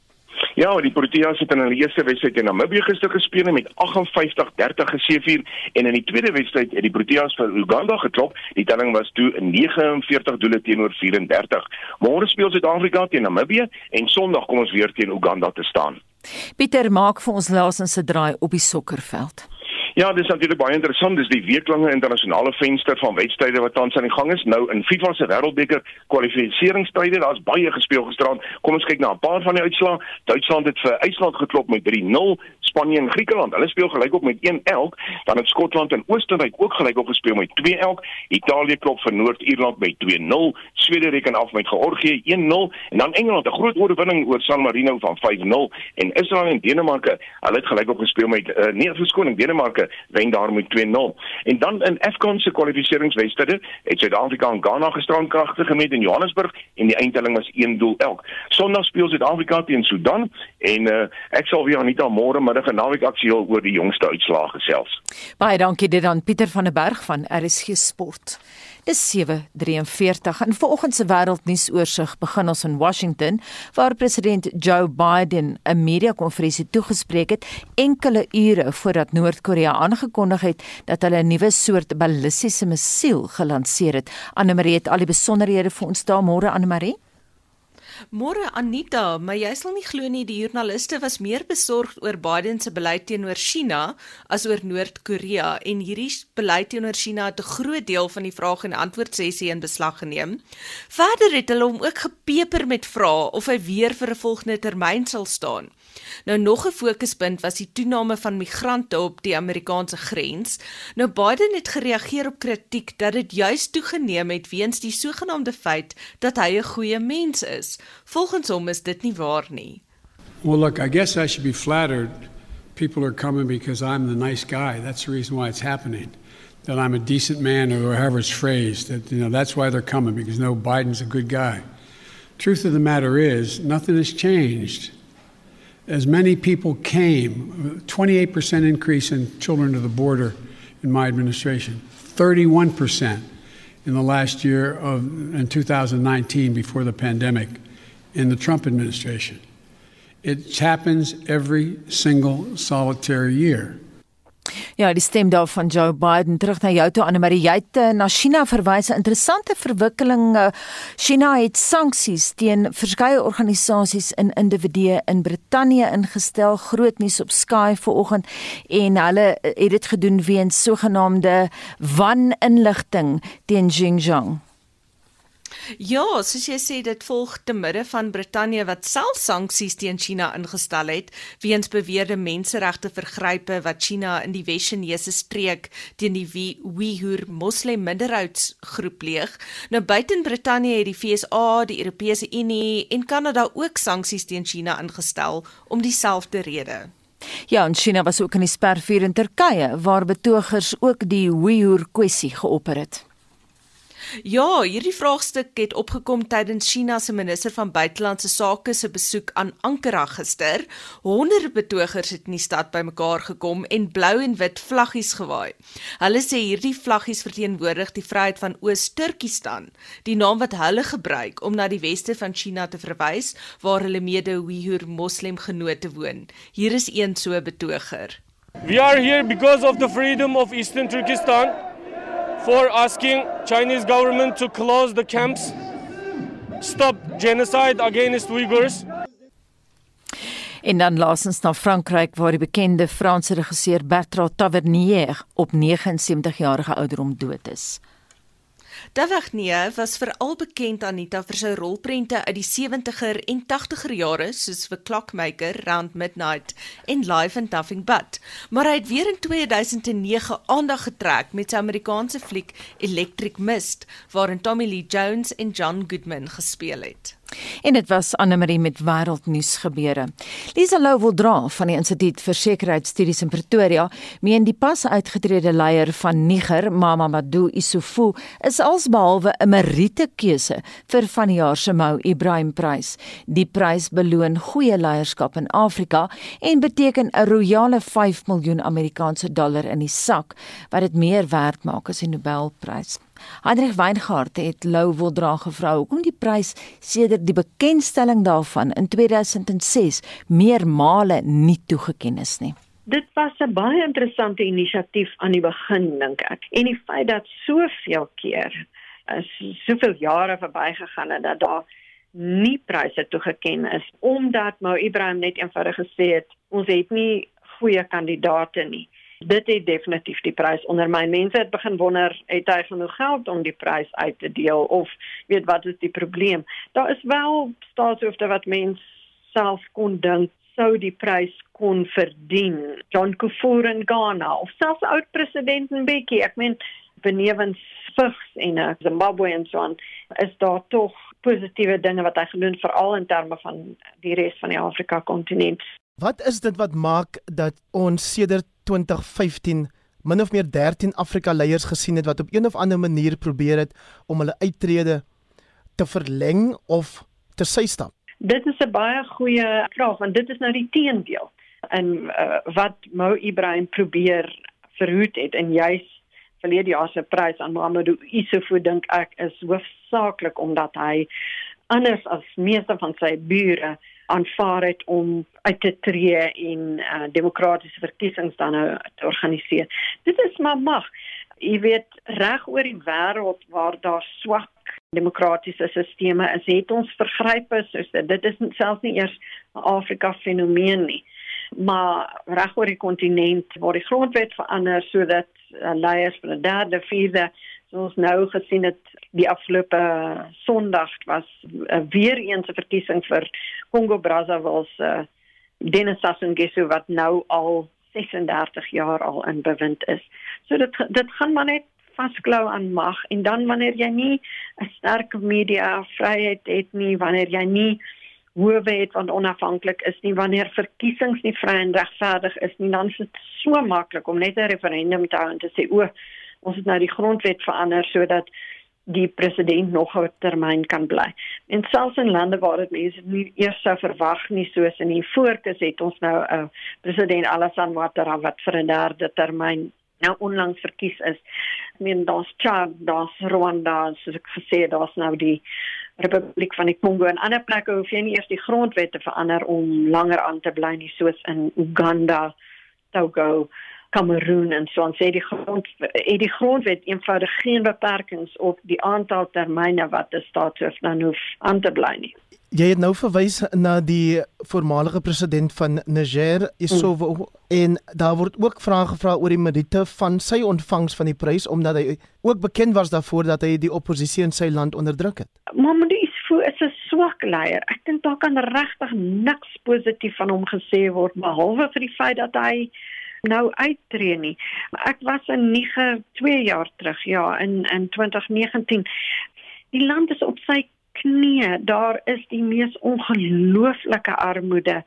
Ja, die Proteas het in hulle eerste wedstryd in Namibië gister gespeel met 58-30 geseëvier en in die tweede wedstryd het die Proteas vir Uganda geklop. Die telling was toe 49 doele teenoor 34. Môre speel Suid-Afrika teen Namibië en Sondag kom ons weer teen Uganda te staan. Pieter maak vir ons laasens 'n draai op die sokkerveld. Ja, dis natuurlik baie interessant. Dis die weeklange internasionale venster van wedstryde wat tans aan die gang is. Nou in FIFA se Wêreldbeker kwalifikasiestryde, daar's baie gespeel gisterand. Kom ons kyk na 'n paar van die uitslae. Duitsland het vir IJsland geklop met 3-0. Spanje en Griekeland, hulle speel gelyk op met 1 elk. Dan het Skotland en Oostenryk ook gelyk op gespeel met 2 elk. Italië klop vir Noord-Ierland met 2-0. Swede reken af met Georgië 1-0 en dan Engeland 'n groot oorwinning oor San Marino van 5-0 en Israel en Denemarke, hulle het gelyk op gespeel met uh, nee, verskoning, Denemarke wen daar met 2-0. En dan in Afcon se kwalifikasiewedstryde het Suid-Afrika en Ghana gisterand kragtig gemeet in Johannesburg en die eindtelling was 1 doel elk. Sondag speel Suid-Afrika teen Sudan en uh, ek sal weer Anita môre middag 'n naweek aksie oor die jongste uitslae gesels. Baie dankie dit aan Pieter van der Berg van RSG Sport. Dis 7:43 en vanoggend se wêreldnuusoorseig begin ons in Washington waar president Joe Biden 'n media-konferensie toegespreek het enkele ure voordat Noord-Korea aangekondig het dat hulle 'n nuwe soort ballistiese missiel gelanseer het. Anne Marie het al die besonderhede vir ons daar môre Anne Marie. Môre Anita, maar jy sal nie glo nie die joernaliste was meer besorgd oor Biden se beleid teenoor China as oor Noord-Korea en hierdie beleid teenoor China het 'n groot deel van die vraag en antwoord sessie in beslag geneem. Verder het hulle hom ook gepeper met vrae of hy weer vir 'n volgende termyn sal staan. Nou nog 'n fokuspunt was die toename van migrante op die Amerikaanse grens. Nou Biden het gereageer op kritiek dat dit juis toegeneem het weens die sogenaamde feit dat hy 'n goeie mens is. Volgens hom is dit nie waar nie. Well look, I guess I should be flattered. People are coming because I'm the nice guy. That's the reason why it's happening. That I'm a decent man or however it's phrased. That you know, that's why they're coming because no Biden's a good guy. Truth of the matter is, nothing has changed. As many people came, 28% increase in children to the border in my administration, 31% in the last year of in 2019 before the pandemic in the Trump administration. It happens every single solitary year. Ja, die stem daar van Joe Biden terug na jou toe Anne Marie. Jy het uh, na China verwys, 'n interessante verwikkeling. Uh, China het sanksies teen verskeie organisasies en individue in Brittanje ingestel. Groot nuus op Sky vanoggend en hulle uh, het dit gedoen weens sogenaamde waninligting teen Xinjiang. Ja, soos jy sê dit volg te midde van Brittanje wat self sanksies teen China ingestel het weens beweerde menseregte vergrype wat China in die Wes-Chinese streek teen die Uyghur Moslem minderheidsgroep pleeg. Nou buiten Brittanje het die FSA, die Europese Unie en Kanada ook sanksies teen China ingestel om dieselfde rede. Ja, en China was ook in die spervuur in Turkye waar betogers ook die Uyghur kwessie geopper het. Ja, hierdie vraagstuk het opgekom tydens China se minister van buitelandse sake se besoek aan Ankara gister. Honderde betogers het in die stad bymekaar gekom en blou en wit vlaggies gewaai. Hulle sê hierdie vlaggies verteenwoordig die vryheid van Oos-Turkestan, die naam wat hulle gebruik om na die weste van China te verwys waar hulle mede-Uyghur moslimgenote woon. Hier is een so betoger. We are here because of the freedom of Eastern Turkestan for asking Chinese government to close the camps, stop genocide against Uyghurs. En dan laasens na Frankryk waar die bekende Franse regisseur Bertrand Tavernier op 79 jarige ouderdom dood is. Tavernier was veral bekend Anita vir sy rolprente uit die 70er en 80er jare soos The Clockmaker, Round Midnight en Life and Nothing But. Maar hy het weer in 2009 aandag getrek met sy Amerikaanse fliek Electric Mist waarin Tommy Lee Jones en John Goodman gespeel het. En dit was Anne Marie met wêreldnuus gebeure. Lisa Lou wil dra van die Instituut vir Sekuriteitsstudies in Pretoria, meen die pas uitgetrede leier van Niger, Mamadou Issoufou, is alsbehalwe 'n meriete keuse vir vanjaar se Mou Ibrahim Prys. Die prys beloon goeie leierskap in Afrika en beteken 'n royale 5 miljoen Amerikaanse dollar in die sak, wat dit meer werd maak as die Nobelprys. Heinrich Weingart het Lou wil dra gevra hoekom die prys sedert die bekendstelling daarvan in 2006 meer male nie toegekend is nie. Dit was 'n baie interessante inisiatief aan die begin dink ek. En die feit dat soveel keer is soveel jare verbygegaan en dat daar nie pryse toegekend is omdat Mou Ibrahim net eenvoudig gesê het ons het nie goeie kandidate nie dit het definitief die prys onder my. Mense het begin wonder het hy genoeg geld om die prys uit te deel of weet wat is die probleem? Daar is wel staatshoofde wat mens self kon dink sou die prys kon verdien. John Kufuor in Ghana of selfs oud president Mbeki. Ek meen benewens vigs en uh, Zimbabwe en so aan is daar tog positiewe dinge wat hy gedoen veral in terme van die res van die Afrika kontinent. Wat is dit wat maak dat ons sedert 2015 min of meer 13 Afrika leiers gesien het wat op een of ander manier probeer het om hulle uittrede te verleng of te systap? Dit is 'n baie goeie vraag want dit is nou die teendeel en uh, wat Mo Ibrahim probeer verhoed het en juis verlede jaar se prys aan Mamadou Issoufou dink ek is hoofsaaklik omdat hy anders as meeste van sy bure aanvaar het om uit te tree en uh, demokratiese verkiesings dan nou te organiseer. Dit is maar mag. Jy weet reg oor die wêreld waar daar swak demokratiese stelsels is, het ons vergrype soos dit. Dit is selfs nie eers 'n Afrika fenomeen nie. Maar reg oor die kontinent waar die grondwet verander sodat uh, leiers van 'n derde, vierde ons nou gesien het die afgelope Sondag was uh, weer eens 'n verkiesing vir Kongo Brazzaville se uh, Denis Sassou Nguesso wat nou al 36 jaar al in bewind is. So dit dit gaan maar net vasklou aan mag en dan wanneer jy nie 'n sterk media vryheid het nie, wanneer jy nie hoewe het wat onafhanklik is nie, wanneer verkiesings nie vry en regverdig is nie, dan is dit so maklik om net 'n referendum te hou en te sê o, ons het nou die grondwet verander sodat die president nog 'n termyn kan bly. En selfs in lande waar dit mense nie eers sou verwag nie soos in die voorkes het ons nou 'n uh, president Alassane Ouattara wat vir 'n derde termyn nou onlangs verkies is. Ek meen daar's Chad, daar's Rwanda, soos ek gesê het, daar's nou die Republiek van die Kongo en ander plekke hoef jy nie eers die grondwet te verander om langer aan te bly nie soos in Uganda, Togo, Kameroen en so ons sê die grond het die grondwet eenvoudig geen beperkings op die aantal termyne wat 'n staatshoof dan hoef aan te bly nie. Jy het nou verwys na die voormalige president van Niger, Isovo, mm. en daar word ook vrae gevra oor die meriete van sy ontvangs van die prys omdat hy ook bekend was daarvoor dat hy die oppositie in sy land onderdruk het. Mamadou Issoufou is 'n swak leier. Ek dink daar kan regtig niks positief van hom gesê word behalwe vir die feit dat hy nou uittreë nie. Ek was in Niger 2 jaar terug, ja, in in 2019. Die land is op sy knie. Daar is die mees ongelooflike armoede.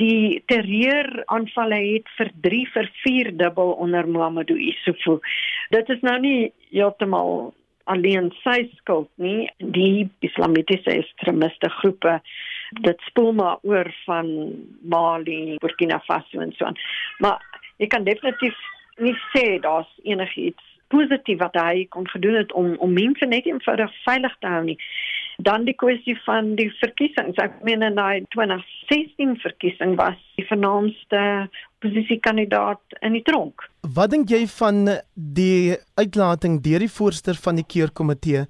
Die terreuraanvalle het vir 3 vir 4 dubbel onder Mamadou Issoufou. Dit is nou nie heeltemal alleen sy skuld nie. Die islamitiese ekstremiste groepe dit spoel maar oor van Mali, Burkina Faso en so aan. Maar jy kan definitief nie sê daar's enigiets positief wat hy kon gedoen het om om mense net eenvoudig veilig te hou nie. Dan die kwessie van die verkiesings. Ek meen in die 2016 verkiesing was die vernaamste posisiekandidaat in die tronk. Wat dink jy van die uitlating deur die voorsteur van die keurkomitee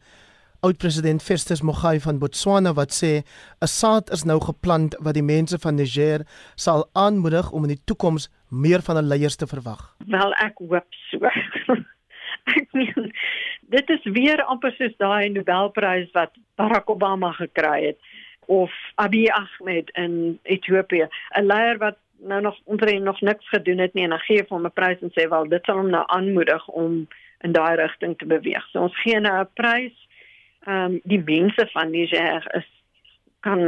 oud-president Festus Mogae van Botswana wat sê 'n saad is nou geplant wat die mense van Niger sal aanmoedig om in die toekoms meer van 'n leiers te verwag. Wel ek hoop so. ek meen dit is weer amper soos daai Nobelprys wat Barack Obama gekry het of Abiy Ahmed in Ethiopië 'n leier wat nou nog omtrent nog niks gedoen het nie en dan gee hom 'n prys en sê wel dit sal hom nou aanmoedig om in daai rigting te beweeg. So ons gee nou 'n prys. Ehm um, die mense van Niger is kan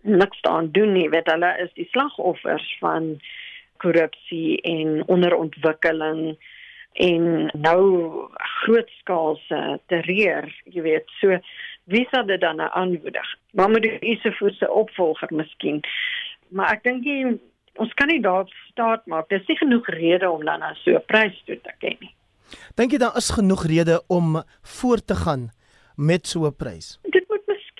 niks aan doen nie, weet hulle is die slagoffers van korrupsie en onderontwikkeling en nou grootskaalse terreur, jy weet, so wie sal dit dan nou aanmoedig? Maar moet die Isofus se opvolger miskien. Maar ek dink jy ons kan nie daar staat maak. Dis nie genoeg rede om dan nou so 'n prys toe te ken nie. Dink jy daar is genoeg rede om voort te gaan met so 'n prys? Dit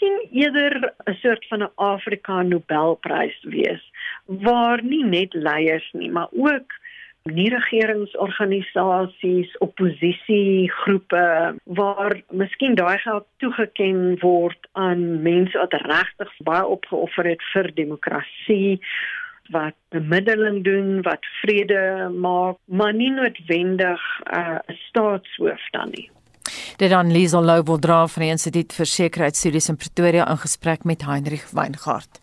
miskien eerder 'n soort van 'n Afrika Nobelprys wees waar nie net leiers nie, maar ook nie regeringsorganisasies, oppositiegroepe waar miskien daai geld toegeken word aan mense wat regtig baie opgeoffer het vir demokrasie wat bemiddeling doen, wat vrede maak, maar nie noodwendig 'n uh, staatshoof dan nie. Dit dan Liesel Lou wil dra van die Instituut vir Sekuriteitsstudies in Pretoria in gesprek met Heinrich Weingart.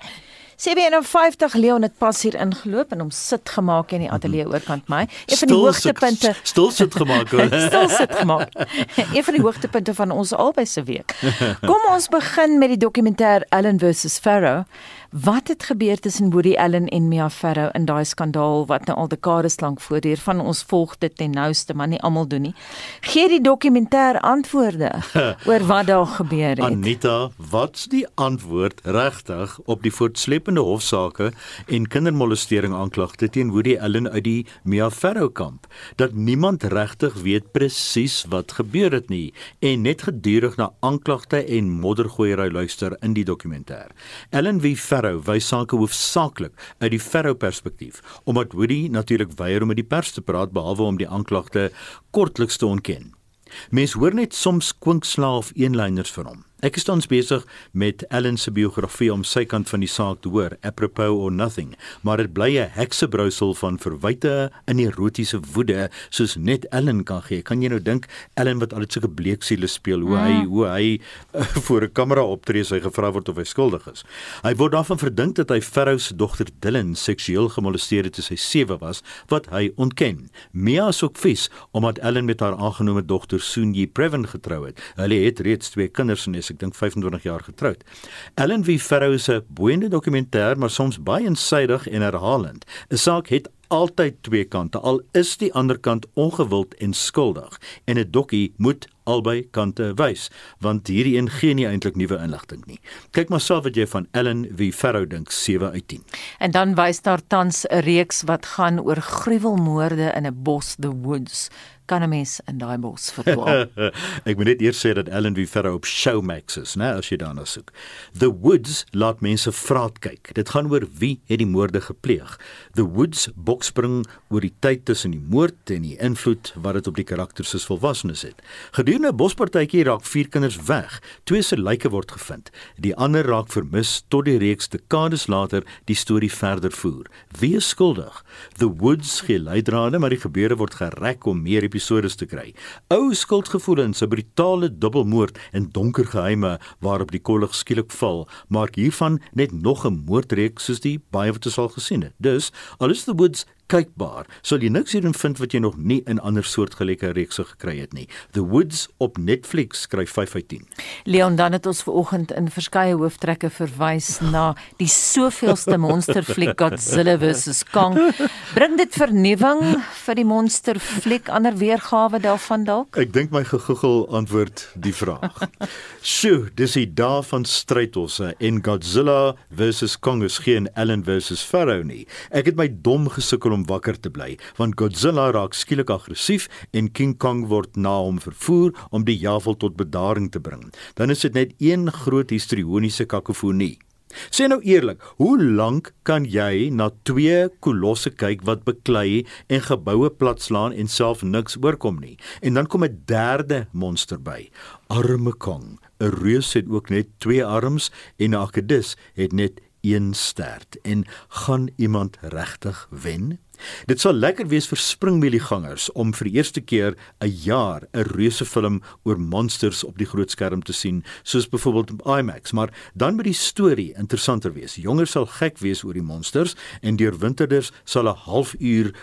CB51 Leon het pas hier ingeloop en hom sit gemaak in die ateljee oorkant my. Een van die hoogtepunte. Stil sit gemaak stil sit gemaak. Een van die hoogtepunte van ons albei se week. Kom ons begin met die dokumentêr Allen versus Pharaoh. Wat het gebeur tussen Woody Allen en Mia Farrow in daai skandaal wat nou al dekades lank voortduur? Van ons volg dit ten nouste, maar nie almal doen nie. Gee die dokumentêr antwoorde oor wat daar gebeur het. Anita, wat's die antwoord regtig op die voortsleepende hofsaake en kindermolestering aanklagte teen Woody Allen uit die Mia Farrow kamp? Dat niemand regtig weet presies wat gebeur het nie en net gedurig na aanklagte en moddergooiery luister in die dokumentêr. Allen wie Farrow wys sake hoofsaaklik uit die Farrow perspektief, omdat Woody natuurlik weier om met die pers te praat behalwe om die aanklagte kortliks te ontken. Mens hoor net soms kwinkslaaf eenlyners vir hom. Ek is tans besig met Ellen se biografie om sy kant van die saak te hoor, apropos or nothing, maar dit bly 'n heksebrousel van verwyte en erotiese woede soos net Ellen kan gee. Kan jy nou dink Ellen wat altyd sulke bleek siele speel, hoe hy hoe hy uh, voor 'n kamera optree sy gevra word of hy skuldig is. Hy word daarvan verdink dat hy Farrow se dogter Dylan seksueel gemolesteer het toe sy 7 was, wat hy ontken. Mia is ook vies omdat Ellen met haar aangenome dogter Soonji Preven getrou het. Hulle het reeds twee kinders en ek dink 25 jaar getroud. Ellen V Farrow se boeiende dokumentêr, maar soms baie insydig en herhalend. 'n Saak het altyd twee kante, al is die ander kant ongewild en skuldig. En 'n dokkie moet albei kante wys, want hierdie een gee nie eintlik nuwe inligting nie. Kyk maar self wat jy van Ellen V Farrow dink 7 uit 10. En dan wys daar tans 'n reeks wat gaan oor gruwelmoorde in 'n bos, The Woods kan 'n mens in daai bos verdwaal. ek moet net eers sê dat Ellen V Ferro op Showmax is, né, as jy daarna soek. The Woods laat mense vraat kyk. Dit gaan oor wie het die moorde gepleeg. The Woods bokspring oor die tyd tussen die moord en die invloed wat dit op die karakters se volwassenes het. Gedurende 'n bospartytjie raak vier kinders weg. Twee se lyke word gevind. Die ander raak vermis tot die reeks dekades later die storie verder voer. Wie is skuldig? The Woods gee leidrade, maar die gebeure word gerek om meer episode te kry. Ou skuldgevoelens, 'n brutale dubbelmoord en donker geheime waarop die kollig skielik val, maak hiervan net nog 'n moordreeks soos die baie wat ons al gesien het. Dus, al is The Woods kykbaar. Sal jy niks hierin vind wat jy nog nie in ander soortgelyke reekse gekry het nie. The Woods op Netflix skryf 5 uit 10. Leon dan het ons vanoggend in verskeie hooftrekke verwys na die soveelste monsterfliek Godzilla vs Kong. Bring dit vernuwing vir die monsterfliek ander weergawe daarvan dalk? Ek dink my gegoogel antwoord die vraag. Sjoe, dis die dae van strydtosse en Godzilla vs Kong is geen Allen vs Pharaoh nie. Ek het my dom gesukkel om wakker te bly, want Godzilla raak skielik aggressief en King Kong word na hom vervoer om die javel tot bedaring te bring. Dan is dit net een groot histrioniese kakofonie. Sê nou eerlik, hoe lank kan jy na twee kolosse kyk wat beklei en geboue platslaan en self niks oorkom nie? En dan kom 'n derde monster by. Arme Kong. 'n Reus het ook net twee arms en 'n akedus het net een stert en gaan iemand regtig wen? Dit sal lekker wees vir springmieliegangers om vir die eerste keer 'n jaar 'n reuse film oor monsters op die groot skerm te sien, soos byvoorbeeld op IMAX, maar dan moet die storie interessanter wees. Jongers sal gek wees oor die monsters en deurwinterders sal 'n halfuur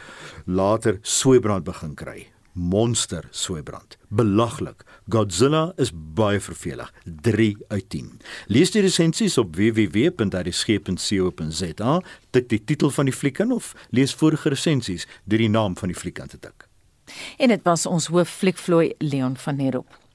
later soeibrand begin kry monster soeibrand. Belaglik. Godzilla is baie vervelig. 3 uit 10. Lees die resensies op www.rsg.co.za, tik die titel van die fliek in of lees vorige resensies deur die naam van die fliek aan te tik. En dit was ons hoof fliekvloei Leon van Heerop.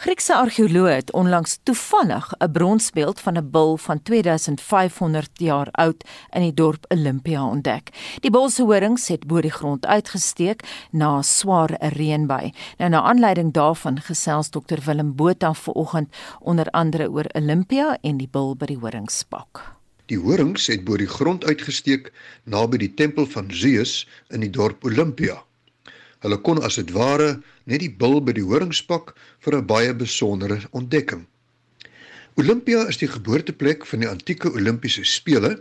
Griekse argeoloë het onlangs toevallig 'n bronsbeeld van 'n bul van 2500 jaar oud in die dorp Olympia ontdek. Die bul se horings het bo die grond uitgesteek na 'n swaar reënby. Nou na aanleiding daarvan gesels Dr Willem Botha vanoggend onder andere oor Olympia en die bul by die horingspak. Die horings het bo die grond uitgesteek naby die tempel van Zeus in die dorp Olympia. Hulle kon as dit ware net die bil by die horingspak vir 'n baie besondere ontdekking. Olympia is die geboorteplek van die antieke Olimpiese spele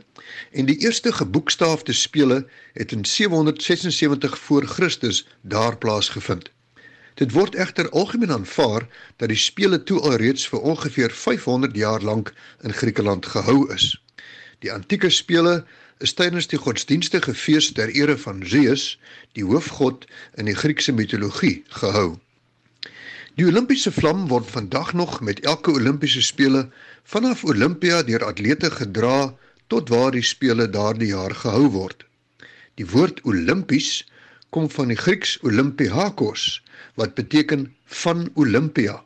en die eerste geboekstaafde spele het in 776 voor Christus daar plaasgevind. Dit word egter algemeen aanvaar dat die spele toe alreeds vir ongeveer 500 jaar lank in Griekeland gehou is. Die antieke spele is tydens die godsdienstige fees ter ere van Zeus, die hoofgod in die Griekse mitologie, gehou. Die Olimpiese vlam word vandag nog met elke Olimpiese spele vanaf Olympia deur atlete gedra tot waar die spele daardie jaar gehou word. Die woord Olimpies kom van die Grieks Olympiakos wat beteken van Olympia.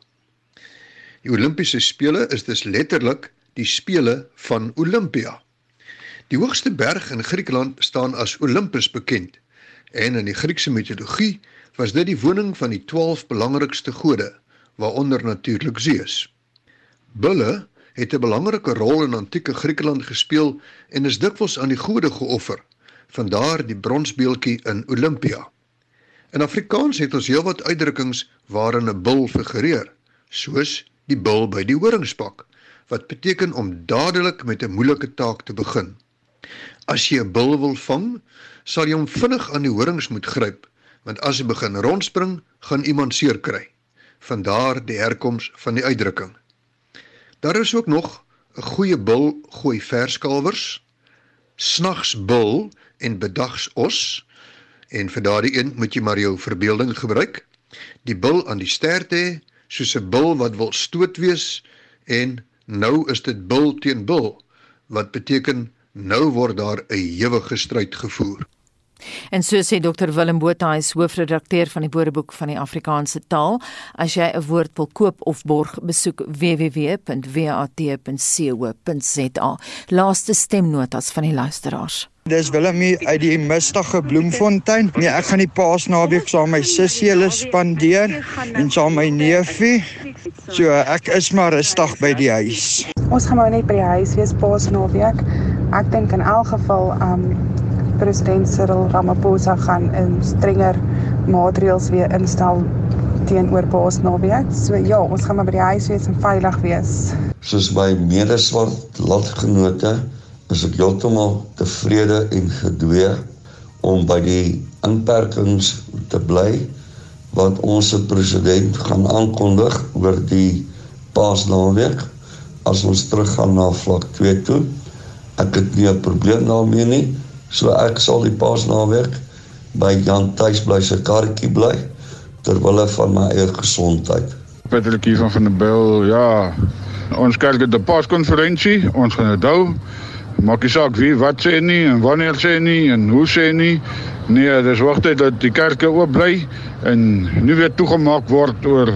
Die Olimpiese spele is dus letterlik die spele van Olympia. Die hoogste berg in Griekeland staan as Olympus bekend en in die Griekse mitologie was dit die woning van die 12 belangrikste gode, waaronder natuurlik Zeus. Bulle het 'n belangrike rol in antieke Griekeland gespeel en is dikwels aan die gode geoffer, vandaar die bronsbeeldjie in Olympia. In Afrikaans het ons heelwat uitdrukkings waarin 'n bul figureer, soos die bul by die horingspak, wat beteken om dadelik met 'n moeilike taak te begin. As jy 'n bil wil vang, sal jy hom vinnig aan die horings moet gryp, want as hy begin rondspring, gaan iemand seer kry. Vandaar die herkoms van die uitdrukking. Daar is ook nog 'n goeie bil gooi verskalwers, snags bil en bedags os, en vir daardie een moet jy maar jou verbeelding gebruik. Die bil aan die stert hê, soos 'n bil wat wil stoot wees en nou is dit bil teen bil wat beteken Nou word daar 'n ewige stryd gevoer. En so sê Dr Willem Botha, hy is hoofredakteur van die Woordeboek van die Afrikaanse taal. As jy 'n woord wil koop of borg, besoek www.wat.co.za. Laaste stemnotas van die luisteraars. Dis Willemie uit die mistige Bloemfontein. Nee, ek gaan die Paasnaweek saam met my sussie hulle spandeer en saam met my neefie. So ek is maar rustig by die huis. Ons gaan maar net by die huis wees Paasnaweek. Ek dink in elk geval um president Cyril Ramaphosa gaan 'n strenger maatreëls weer instel teenoor Paasnaweek. So ja, ons gaan maar by die huis wees en veilig wees. Soos my medeswart landgenote is ek heeltemal tevrede en gedwee om by die inperkings te bly wat ons president gaan aankondig oor die Paasnaweek as ons teruggaan na vlak 2 toe. Ek het nie 'n probleem daarmee nie. So ek sal die Paasnaweek by Jan tuis bly se karretjie bly ter wille van my eie gesondheid. Patrick hier van van der Bill, ja. Ons kerk het 'n Paaskonferensie, ons gaan dit hou. Maak nie saak wie wat sê nie en wanneer sê nie en hoe sê nie. Nee, dis wagtyd dat die kerke oop bly en weer toegemaak word oor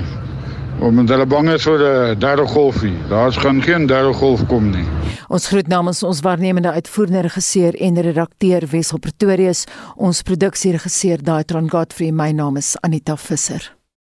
omdat hulle bang is vir 'n derde golfie. Daar's gaan geen derde golf kom nie. Ons groet namens ons waarnemende uitvoerende regisseur en redakteur Wessel Pretorius, ons produksieregisseur Daitron Godfrey. My naam is Anita Visser.